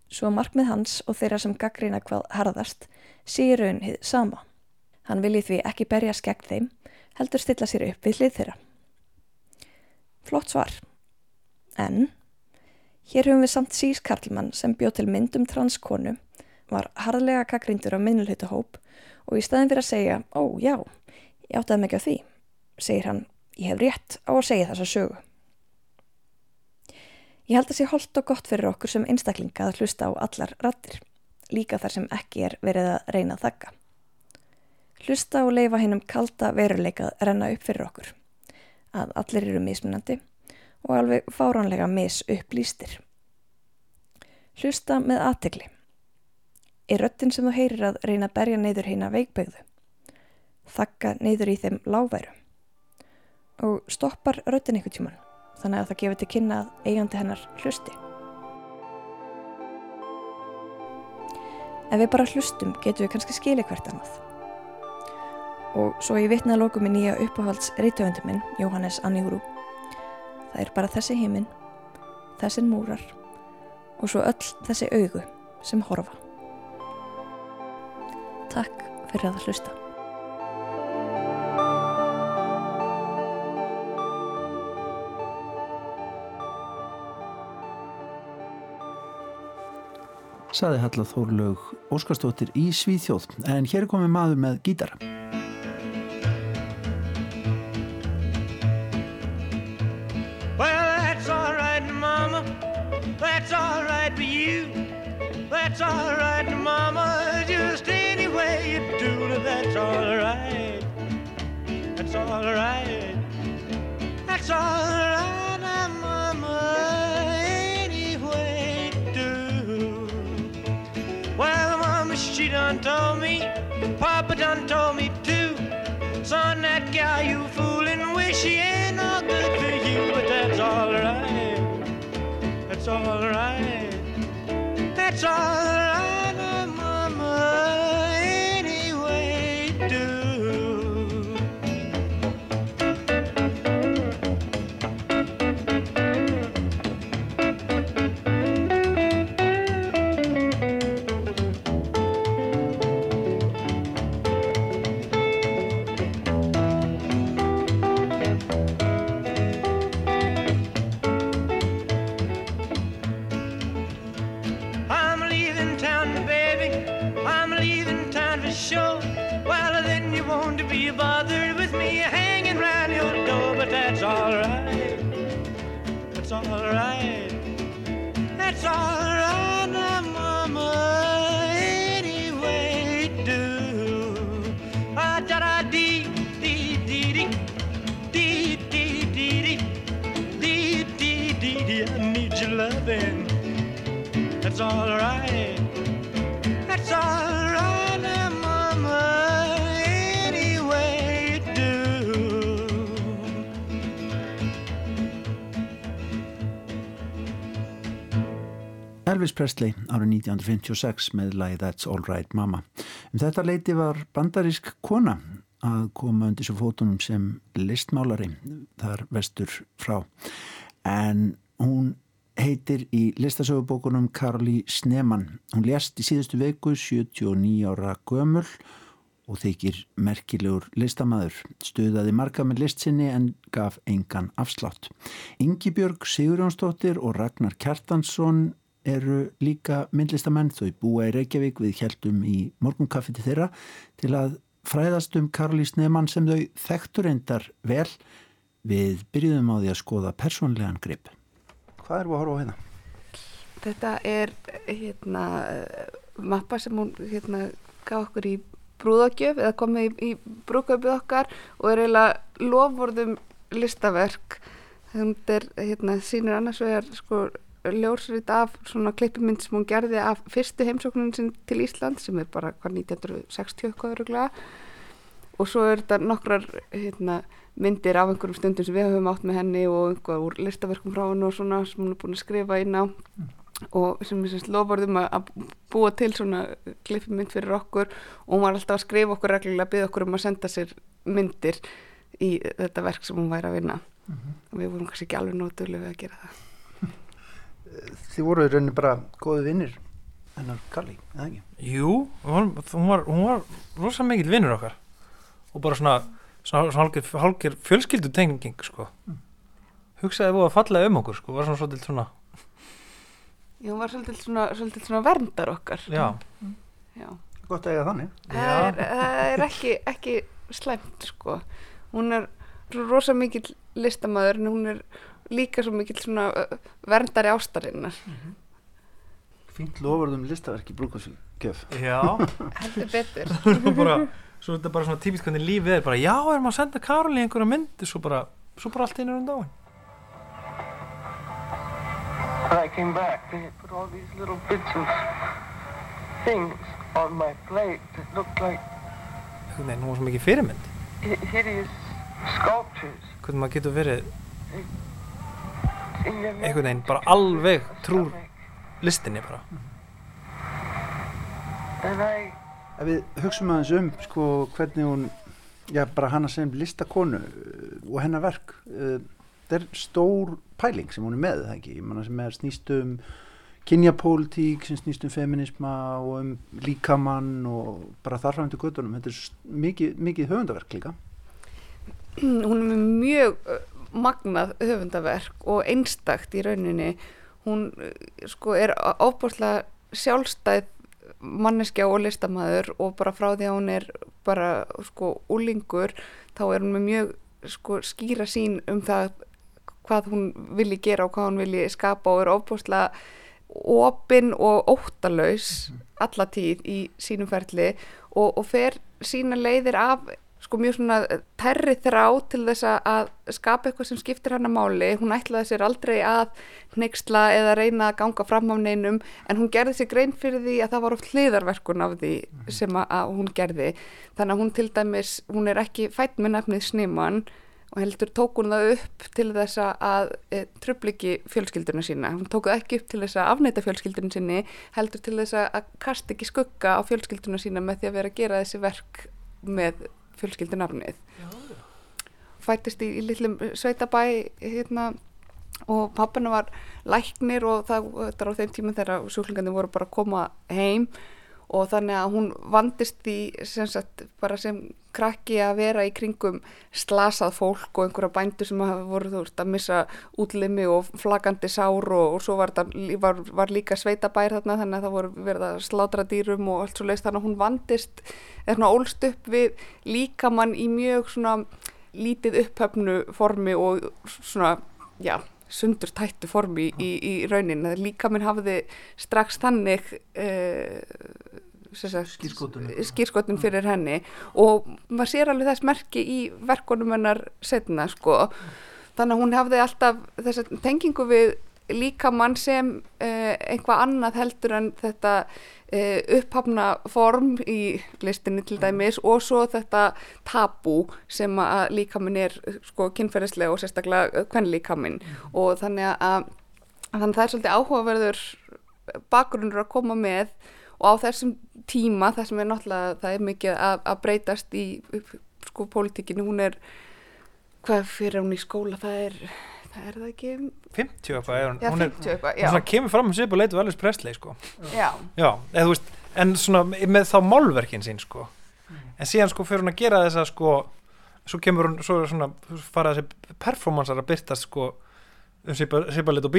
Svo markmið hans og þeirra sem gaggrina hvað harðast sé í raun hið sama. Hann vilji því ekki berja skegg þeim, heldur stilla sér upp við hlið þeirra. Flott svar. En hér höfum við samt Sís Karlmann sem bjóð til myndum transkonu, var harðlega gaggrindur á minnulhutahóp og í staðin fyrir að segja, ó já, ég áttaði ekki á því, segir hann, ég hef rétt á að segja þessa sögu. Ég held að sé holdt og gott fyrir okkur sem einstaklinga að hlusta á allar rattir, líka þar sem ekki er verið að reyna að þakka. Hlusta og leifa hennum kalda veruleikað renna upp fyrir okkur, að allir eru mismunandi og alveg fáránlega mis upplýstir. Hlusta með aðtegli. Er röttin sem þú heyrir að reyna að berja neyður hérna veikbegðu? Þakka neyður í þeim lágværu? Og stoppar röttin ykkur tjúman? þannig að það gefur til kynna að eigandi hennar hlusti. Ef við bara hlustum getum við kannski skilja hvert annað. Og svo ég vitna að lókum í nýja uppáhalds reytöfundum minn, Jóhannes Annihúru. Það er bara þessi heiminn, þessin múrar og svo öll þessi augu sem horfa. Takk fyrir að hlusta. saði Halla Þórlaug Óskarstóttir í Svíþjóð en hér er komið maður með gítara it's alright now, mama. Anyway, do. Dee, dee. Dee, dee, dee, dee. Dee, dee, dee, dee. I need your loving. That's alright. Elvis Presley árið 1956 með lagi That's Alright Mama. Um þetta leiti var bandarísk kona að koma undir svo fótunum sem listmálari þar vestur frá. En hún heitir í listasögubókunum Karli Sneman. Hún lést í síðustu veiku 79 ára gömul og þykir merkilegur listamæður. Stöðaði marga með listsinni en gaf engan afslátt. Ingi Björg Sigurjónsdóttir og Ragnar Kjartansson eru líka myndlistamenn þau búa í Reykjavík við heldum í morgunkaffi til þeirra til að fræðast um Karolís Neyman sem þau þekktur endar vel við byrjuðum á því að skoða persónlegan grip. Hvað er þú að horfa á hérna? Þetta er hérna mappa sem hún hérna gaf okkur í brúðagjöf eða komið í, í brúðgjöfið okkar og er eiginlega lofvorðum listaverk þetta er hérna sínur annars vegar sko ljósrið af svona klippimynd sem hún gerði af fyrstu heimsóknun sin til Ísland sem er bara hvað 1960 eitthvað öruglega og svo er þetta nokkrar hérna, myndir af einhverjum stundum sem við höfum átt með henni og einhver úr listaverkum frá henni og svona sem hún er búin að skrifa inn á. Og sem er lofurðum að búa til svona klippmynd fyrir okkur. Og hún var alltaf að skrifa okkur reglulega að byggja okkur um að senda sér myndir í þetta verk sem hún væri að vinna. Og við vorum kannski ekki alveg nótulega að gera það Þið voru í rauninni bara góði vinnir hennar Kalli, eða ekki? Jú, hún var, hún var, rosa mikill vinnur okkar og bara svona, svona, svona hálgir, hálgir fjölskyldu tenging sko. hugsaði búið að falla um okkur sko, var svona svolítið svona Já, hún var svolítið svona, svolítið svona verndar okkar já, Já. Gott að eiga þannig. Það er, það er ekki, ekki slæmt sko hún er rosa mikill listamæður en hún er líka svo mikill svona verndari ástarinnar. Fínt lofurðum listaverki brúkasgjöf. já. Heldur betur. Bara, svo þetta er bara svona típist hvernig lífið er bara, já, erum að senda Karoli einhverja myndi, svo bara, svo bara allt einu um dáin. When I came back, they had put all these little bits of things on my plate that looked like veginn, hún var svo mikið fyrirmynd. hi- hideous sculptures. hvernig maður getur verið einhvern veginn bara alveg trúr listinni bara Ef við hugsaum aðeins um sko, hvernig hún, já bara hana sem listakonu uh, og hennar verk, uh, þetta er stór pæling sem hún er með, það ekki? Ég manna sem er snýst um kynjapólitík, sem snýst um feminisma og um líkamann og bara þarfram til göttunum. Þetta er mikið, mikið höfundaverk líka. hún er mjög magnað höfundaverk og einstakt í rauninni. Hún uh, sko er ábúrslega sjálfstæð manneskja og listamæður og bara frá því að hún er bara sko úlingur þá er hún með mjög sko skýra sín um það hvað hún vilji gera og hvað hún vilji skapa og er ábúrslega opin og óttalaus alla tíð í sínum ferli og, og fer sína leiðir af sko mjög svona terri þrá til þess að- skapa eitthvað sem skiptir hana máli. Hún ætlaði sér aldrei að hneiksla eða reyna að ganga fram á neinum en hún gerði sér grein fyrir því að það var oft hliðarverkun af því sem að, hún gerði. Þannig að hún til dæmis, hún er ekki fætt með nefnið Snimann og heldur tók hún það upp til þess að, e, tröfliki fjölskylduna sína. Hún tók það ekki upp til þess að afneita fjölskylduna sinni, heldur til þess að, kasta ekki skugga á fjölskylduna sína með því að vera að gera þessi verk með fjölskyldunafnið. Fættist í, í litlum sveitabæ hérna og pappina var læknir og það var á þeim tíma þegar sjúklingandi voru bara að koma heim og þannig að hún vandist í sem sagt sem krakki að vera í kringum slasað fólk og einhverja bændur sem voru þú veist að missa útlimi og flagandi sár og, og svo var, þetta, var, var líka sveitabær þarna þannig að það voru verið að slátra dýrum og allt svo leiðist þannig að hún vandist eða ólst upp við líkamann í mjög svona lítið upphöfnu formi og svona, já, sundur tættu formi í, í raunin. Líka minn hafði strax þannig Skírskotun. Skýrskotun fyrir henni. Og maður sér alveg þess merki í verkunum hennar setna sko. Þannig að hún hafði alltaf þessa tengingu við líkamann sem uh, eitthvað annað heldur en þetta uh, upphafna form í listinni til dæmis og svo þetta tabú sem að líkamann er sko kynferðislega og sérstaklega kvenlíkamann og þannig að, að þannig að það er svolítið áhugaverður bakgrunnur að koma með og á þessum tíma það sem er náttúrulega það er mikið að, að breytast í sko pólitíkinu hún er hvað fyrir hún í skóla það er það er það ekki 50 eitthvað hún, hún, er, 50 eitthvað, hún já. svona kemur fram svip og leitu Elvis Presley sko. já, já, eða þú veist en svona með þá málverkin sín sko. en síðan sko fyrir hún að gera þessa sko, svo kemur hún svo svona fara þessi performansar að byrtast sko um svipa lit og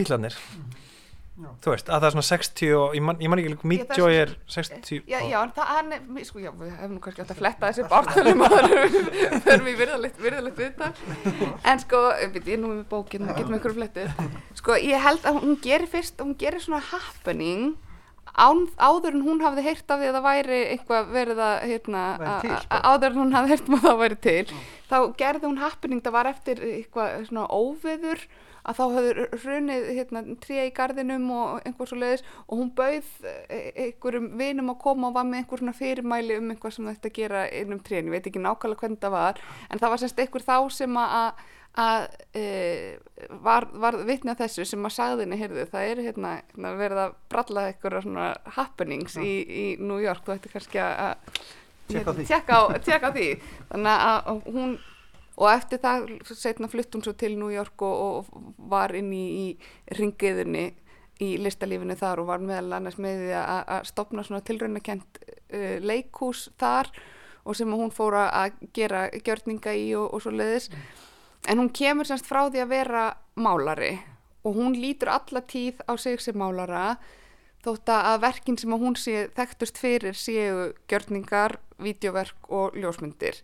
bílarnir þú veist, að það er svona 60 og ég man, ég man ekki líka það er Joy svo- er 60 já, já, en það hann er, sko, já, við hefum kannski átt að fletta þessi bártölum að við förum í virðalegt, virðalegt viðtal. En sko, við, ég er nú með bókin það getum einhverju flettu sko, ég held að hún gerir fyrst, hún gerir svona happening án, áður en hún hafði heyrt af því að það væri eitthvað verið að hérna, a- áður en hún hafði heyrt um að það væri til. Þá gerði hún happening, það var eftir eitthvað svona óveður að þá höfðu hrunið hérna, tríja í gardinum og einhver svo leiðis og hún bauð eh, einhverjum vinum að koma og var með einhver svona fyrirmæli um einhver sem þetta gera inn um tríin, ég veit ekki nákvæmlega hvernig það var en það var semst einhver þá sem að, að e, var, var vitni að þessu sem að sagði henni, heyrðu, það er hérna, hérna verið að bralla eitthvað svona happenings í, í New York, þú ætti kannski að Tékka á tékka á, því. Þannig að hún og eftir það setna flutt hún svo til New York og, og var inn í, í ringiðunni í listalífinu þar og var meðal annars með því að, stopna svona tilraunakent uh, leikhús þar og sem hún fór að- gera gjörninga í og, og svo leiðis en hún kemur semst frá því að vera málari og hún lítur alla tíð á sig sem málara þótt að verkin sem hún sé þekktust fyrir séu gjörningar, vídeoverk og ljósmyndir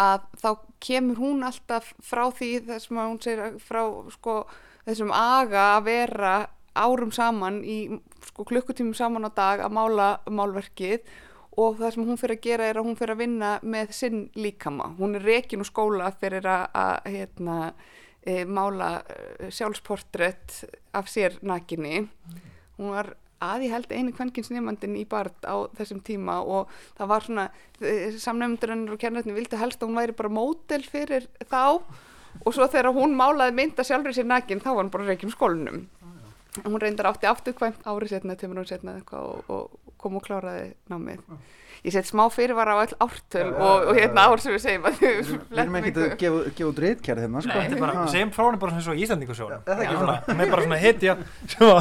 að þá kemur hún alltaf frá því þessum að hún segir frá sko, þessum aga að vera árum saman í sko, klukkutímum saman á dag að mála málverkið og það sem hún fyrir að gera er að hún fyrir að vinna með sinn líkama. Hún er rekin úr skóla fyrir að, að hérna, e, mála e, sjálfsportrætt af sér nakinni. Hún var að ég held einu kvenkinsnefandin í Bard á þessum tíma og það var svona, samnefndurinn og kennarinn vildi helst að hún væri bara mótel fyrir þá og svo þegar hún málaði mynda sjálfur sér nakin þá var hún bara reikjum skólinum. Hún reyndar átti afturkvæmt árið setna, tömur hún setna eitthvað og, og kom og kláraði námið. Ég set smá fyrirvara á öll ártöl og, og hérna ár sem við segjum að Við erum ekkert að gefa, gefa út reytkjær hérna, sko. Þetta er bara, segjum frá henni bara svona svo í Íslandingasjónum það er ekki svona, hún er bara svona hitja sem að,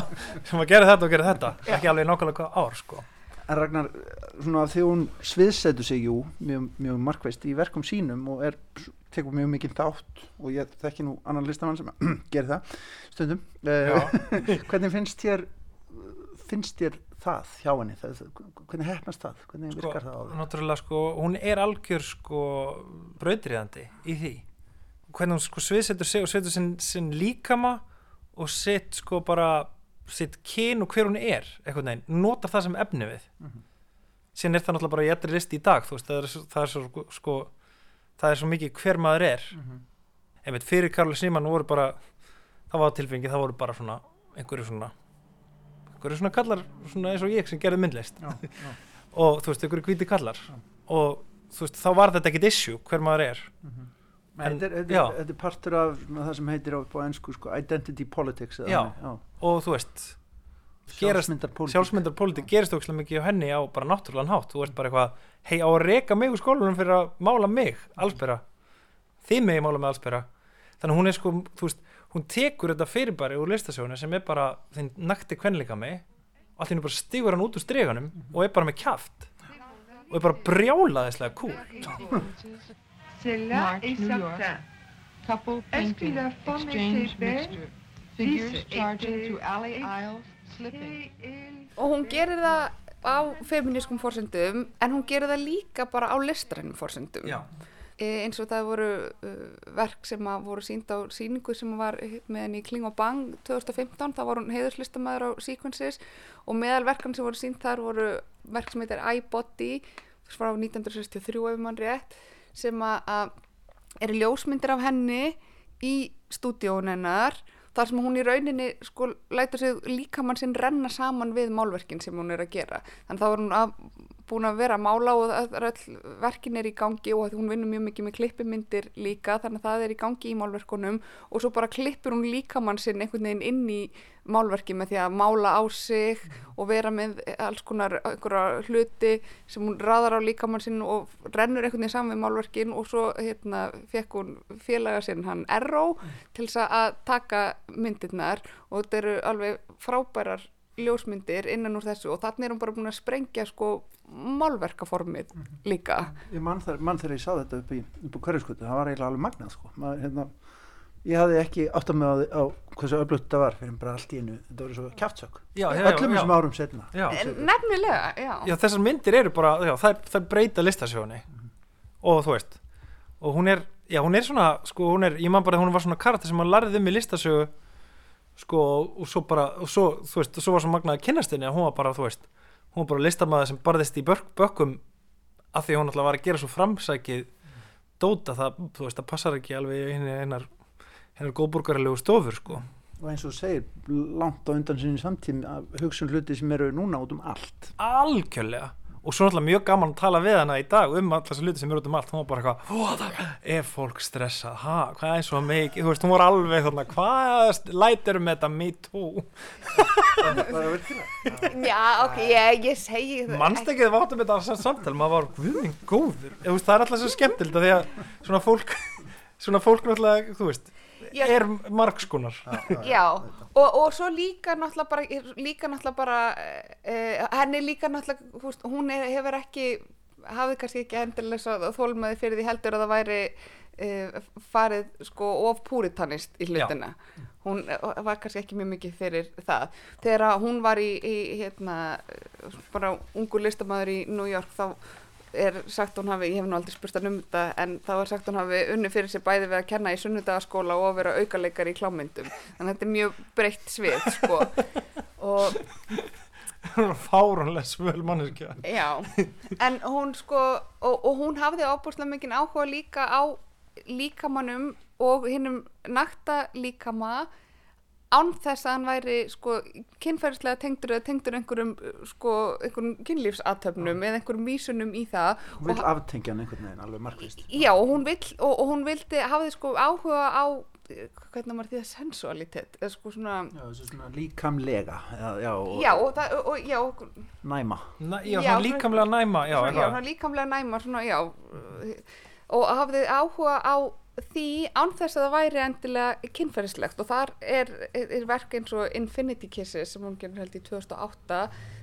sem að gera þetta og gera þetta. Ekki alveg nákvæmlega hvað ár sko. En Ragnar, svona því hún sviðsetur sig, jú, mjög, mjög markveist í verkum sínum og er, tekur mjög mikið þátt og ég þekki nú annan listamann sem gerir það stundum. Eh, hvernig finnst þér, finnst þér það hjá henni? Það, hvernig hefnast það? Hvernig sko, virkar það á þig? náttúrulega sko, hún er algjör sko brautriðandi í því hvernig hún sko sviðsetur sig og setur sinn, sinn líkama og sitt sko bara sitt kyn og hver hún er eitthvað neginn, notar það sem efni við síðan er það náttúrulega bara í ettri listi í dag þú veist, það er, það er svo sko það er svo mikið hver maður er einmitt fyrir Karli Sýmann voru bara það var tilfengi, það voru bara svona einhverju svona einhverju svona kallar svona eins og ég sem gerði myndlist Já, já. og þú veist, einhverju hvíti kallar og þú veist, þá var þetta ekkit issue hver maður er En, En- þetta, er, já. er, er partur af svona, það sem heitir á, á ennsku sko, identity politics. Já. já. og þú veist gerast, Sjálfsmyndar pólitík. sjálfsmyndar pólitík gerist ókslega mikið á henni á bara náttúrulega hátt þú veist bara eitthvað, hei á að reka mig úr skólanum fyrir að mála mig, allsbera þið mig mála mig allsbera þannig hún er sko, þú veist, hún tekur þetta fyrirbæri úr listasjónu sem er bara þinn nakti kvenleika mig og henni bara stígur hann út úr streganum og er bara með kjaft. Og er bara brjálaðislega cool. Là et certain. Couple painting, la femme exchange mixture, figures charging through alley aisles, slipping. og hún gerir það á feminískum forsendum en hún gerir það líka bara á listrænum forsendum. Já. E, eins og það voru uh, verk sem að voru sínd á síningu sem var með henni í Kling og Bang 2015, þá var hún heiðurslistamaður á Sequences og meðal verkan sem voru sínd þar voru verk sem heitir iBody frá 1963 ef mann rétt sem að, eru ljósmyndir af henni í stúdíón hennar þar sem hún í rauninni sko lætur sig líkamann sinn renna saman við málverkin sem hún er að gera. Þannig þá er hún að, búin að vera að mála og er verkin er í gangi og hún vinnur mjög mikið með klippimyndir líka þannig að það er í gangi í málverkunum og svo bara klippur hún líkamann sinn einhvern veginn inn í málverki með því að mála á sig og vera með alls konar hluti sem hún raðar á líkamann sinn og rennur einhvern veginn saman við málverkin og svo hérna fekk hún félaga sinn hann Erró til þess að taka myndirnar og þetta eru alveg frábærar ljósmyndir innan úr þessu og þannig er hún bara búin að sprengja sko málverkaformið líka. Ég mann þegar, ég sá þetta upp, í, upp á hverjuskutu, það var eiginlega alveg magnað sko. Maður, hérna, ég hafði ekki átt að með á, á hversu öflugt þetta var fyrir bara allt í einu, þetta voru svo já, öllum þessum árum setna Já. nefnilega, já, já, þessar myndir eru bara, já, þær, þær breyta listasjóni og þú veist og hún er, já, hún er svona sko, hún er, ég man bara að hún var svona karakter sem að larði um í listasögu sko, og svo bara, og svo, þú veist, og svo var svo magnað að kynnast henni að hún var bara, þú veist hún var bara listamaður sem barðist í bök, bökkum af því hún alltaf var að gera svo framsækið dóta það, þú veist, það passar ekki alveg í henni hennar, hennar góðborgarlegu stofur, sko. Og eins og segir, langt á undan sinni samtími að hugsun hluti sem eru núna út um allt. Algjörlega og svo náttúrulega mjög gaman að tala við hana í dag um alltaf þessu hluti sem eru út um allt. Hún var bara eitthvað, "Ó, það- er fólk stressað? Ha, hvað er svo mikið, þú veist, hún var alveg þarna, hvað lætir með þetta? Me too. Já, ok, ég, ég segi það mannst ekki þið váttum þetta sam- samtal? Maður var, guðin góður. Veist, það er alltaf svo skemmtilegt að því að svona fólk svona fólk náttúrulega, þú veist Já. er margskonar Já, og, og svo líka náttúrulega bara, líka náttúrulega bara uh, henni líka náttúrulega veist, hún er, hefur ekki hafði kannski ekki endilega þólmaði fyrir því heldur að það væri uh, farið sko of púritanist í hlutina. Hún eh, var kannski ekki mjög mikið fyrir það. Þegar hún var í, í hérna, bara ungu listamæður í New York þá er sagt hún hafi, ég hef nú aldrei spurt hann um þetta en þá er sagt hún hafi unni fyrir sér bæði við að kenna í sunnudagaskóla og vera aukaleikar í klámyndum. Þannig að þetta er mjög breytt svið sko. Og fáránlega svöl manneskja. Já, en hún sko og, og hún hafði ábúrslega mikinn áhuga líka á líkamannum og hinnum nakta líkama án þess að hann væri sko kynferðislega tengdur eða tengdur einhverjum sko einhverjum kynlífsatöfnum eða einhverjum vísunum í það Hún vil aftengja hann einhvern veginn, alveg markvist. já, og hún vill og, og hún vildi, hafði sko áhuga á hvernig maður því það sensualitet eða sko svona Já, svona líkamlega, já, já, og já, og, það, og, næma. Na, já, svona líkamlega næma já, svona, já, svona líkamlega næmar svona, já, og hafði áhuga á því án þess að það væri endilega kynferðislegt og þar er, er, er verk eins og Infinity Kisses sem hún gerur held í 2008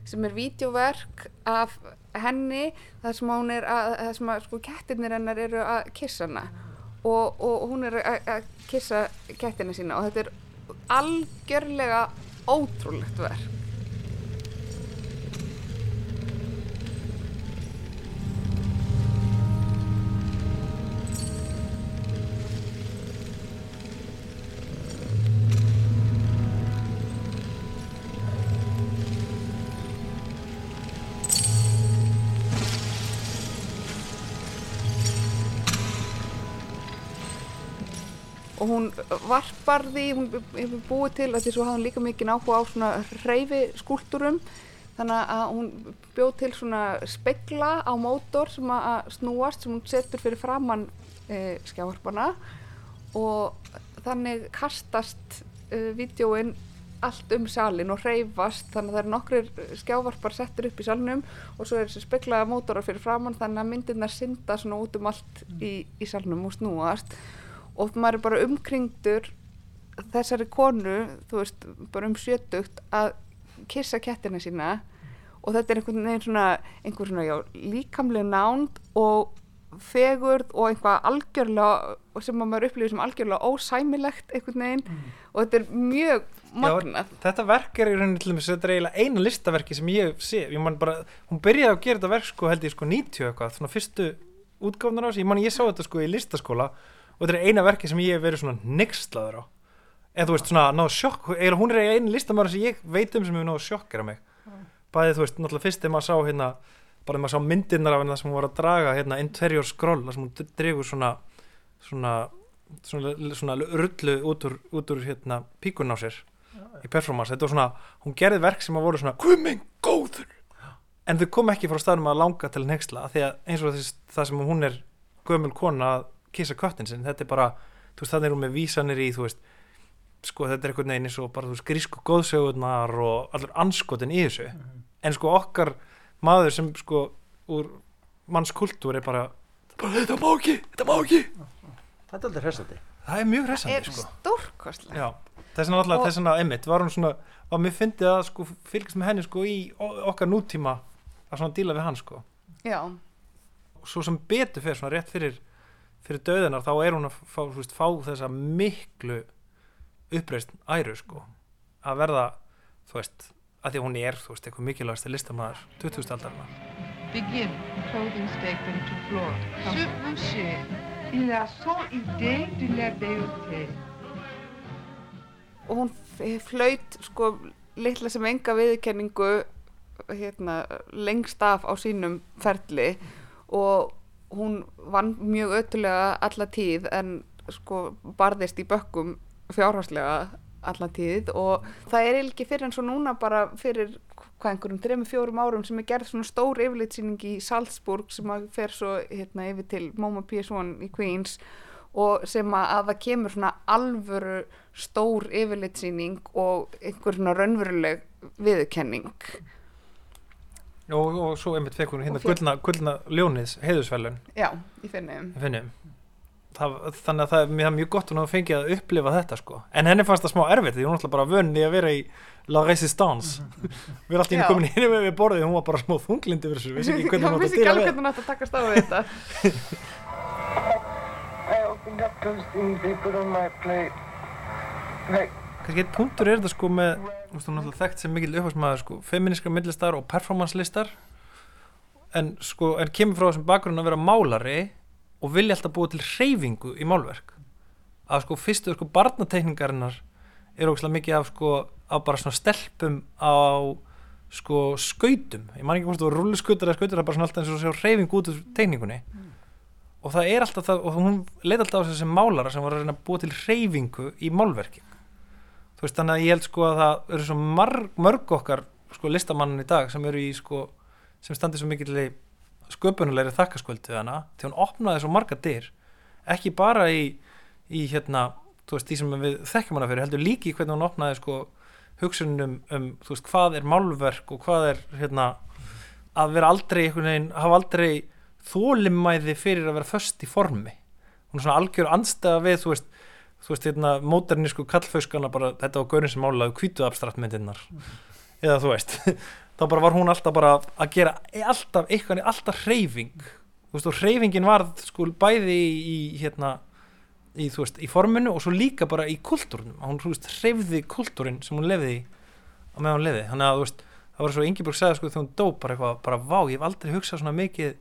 sem er vídeoverk af henni þar sem hún er að, þar sem að sko kettirnir hennar eru að kissa hana. Og, og hún er að kissa kettina sína og þetta er algjörlega ótrúlegt verk og hún varpar því, hún hefur búið til að því svo hafði hún líka mikið áhuga á svona hreyfi skúlturum þannig að hún bjóð til svona spegla á mótor sem að snúast sem hún setur fyrir framann e, skjávarpana. Og þannig kastast e, vídjóin allt um salin og hreyfast. Þannig að það eru nokkrir skjávarpar settir upp í salnum og svo er þessi speglaða mótorar fyrir framann þannig að myndirnar synda svona út um allt í, í salnum og snúast. og maður er bara umkringdur þessari konu, þú veist, bara um sjötugt að kissa kettina sína og þetta er einhvern veginn svona, einhver svona, já, líkamlega nánd og fegurð og einhvað algjörlega sem að maður upplifir sem algjörlega ósæmilegt einhvern veginn og þetta er mjög magnað. Þetta verk er í rauninni til dæmis, þetta er eiginlega eina listaverki sem ég sé, ég man bara, hún byrjaði að gera þetta verk sko held ég sko 90 eitthvað, svona fyrstu útgáfnar á þessu, ég man ég sá þetta sko í listaskóla og þetta er eina verki sem ég hef verið svona nextlaður á, eða þú veist svona náðu sjokk, eiginlega hún er einu listamæður sem ég veit um sem hefur náðu sjokkera mig. Bæði þú veist, náttúrulega fyrst þegar maður sá hérna bara þegar maður sá myndirnar af hennar sem hún var að draga hérna interior scroll, þar sem hún dregur svona svona, svona, svona rullu út úr, út úr hérna píkun á sér í performance, þetta var svona, hún gerði verk sem að voru svona, minn góður! En þau kom ekki frá staðnum að langa til nexla, því að eins og þess, það sem hún er gömul kona að kissa köttin sinn, þetta er bara, þú veist, þannig er hún með vísanir í, þú veist sko þetta er einhvern veginn eins og bara þú veist grísku góðsögurnar og allur anskotin í þessu. En sko okkar maður sem sko úr mannskultúr er bara, bara þetta má ekki, þetta má ekki. Þetta er aldrei hressandi. það er mjög er hressandi sko. stórkostlega. Já, þess vegna alltaf, Og- þess vegna einmitt var hún svona, var mér fyndið að sko fylgast með henni sko í okkar nútíma að svona díla við hann sko. Já, og svo sem betur fyrir svona rétt fyrir fyrir döðunar þá er hún að fá, veist, fá þessa miklu uppreist æru sko að verða, þú veist að því hún er, þú veist, eitthvað mikilvægast listamæður 20. aldarinnar Begin. Clothing statement to floor. Ce monsieur, il a son idée de la beauté. og hún flaut sko litla sem enga viðurkenningu hérna, lengst af á sínum ferli og hún vann mjög ötulega alla tíð en sko barðist í bökkum fjárhagslega alla tíð og það er ekki fyrir en svo núna bara fyrir hvað einhverjum þrejum fjórum árum sem er gerð svona stór yfirlitsýning í Salzburg sem að fer svo hérna yfir til MoMA PS1 í Queens og sem að, að það kemur svona alvöru stór yfirlitsýning og einhver svona raunveruleg viðurkenning og, og svo einmitt fekk hún hérna Og gullna, gullna ljóniðs heiðusvelun já, í finnum í finnum það, þannig að það er mjög, mjög gott að hún hafa fengið að upplifa þetta sko. En henni fannst það smá erfitt því hún alltaf bara vönni að vera í La Resistance við erum alltaf inn komin inn við borðið hún var bara smá þunglindi þessu vissi ekki hvernig hún vissi að alveg við. hvernig hún átti að takast á við þetta. Kannski eitt punktur er þetta sko með veist, hún er alltaf þekkt sem mikil upphagsmaður sko. Feministkar millistar og performance listar en sko en kemur frá þessum bakgrunn að vera málari og vilja alltaf búa til hreyfingu í málverk. Að sko fyrstu sko barnateikningarinnar er ógæslega mikið af sko af bara svona stelpum á sko skautum. Ég man ekki hvort þú var rulluskautar eða skautar það er bara svona alltaf eins og sjá hreyfing út úr teikningunni. Og það er alltaf það og hún leit alltaf á þessi málara sem var að reyna að búa til hreyfingu í málverki þú veist þannig að ég held sko að það eru svo marg, mörg okkar sko listamannin í dag sem eru í sko sem standi svo mikill sköpunulegri þakkaskvöldu hana til hún opnaði svo marga dyr ekki bara í, í hérna þú veist því sem við þekkjum hana fyrir heldur líki hvernig hún opnaði sko hugsunum um þú veist hvað er málverk og hvað er hérna að vera aldrei einhvern veginn hafa aldrei þólimæði fyrir að vera föst í formi. Hún er svona algjör andstæða við þú veist þú veist, hérna, móternísku kallfauskana bara, þetta var gaurin sem málaði kvítu abstrakt myndirnar eða þú veist þá bara var hún alltaf bara að gera alltaf eitthvað, alltaf hreyfing. Þú veist, og hreyfingin var sko bæði í, hérna í, þú veist, í forminu og svo líka bara í kultúrnum, hún, þú veist, hreyfði kultúrin sem hún lefði á meðan hún lefði þannig að, þú veist, það var svo Ingeborg sagði sko þegar hún dó bara eitthvað, bara vá, ég hef aldrei hugsað svona mikið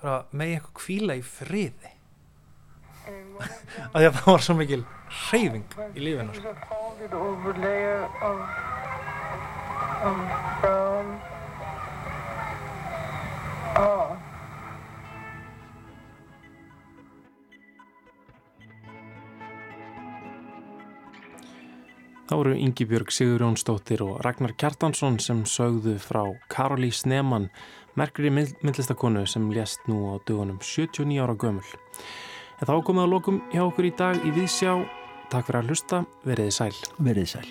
bara með eitthvað kvíla í friði af því að það var svo mikil hreyfing í lífinu. Þá eru Ingi Björg Sigurjónsdóttir og Ragnar Kjartansson sem sögðu frá Karolí Snemann, merkri myndlistakonu sem lést nú á dögunum 79 ára gömul. En þá komið að lokum hjá okkur í dag í Vísjá. Takk fyrir að hlusta, veriði sæl. Veriði sæl.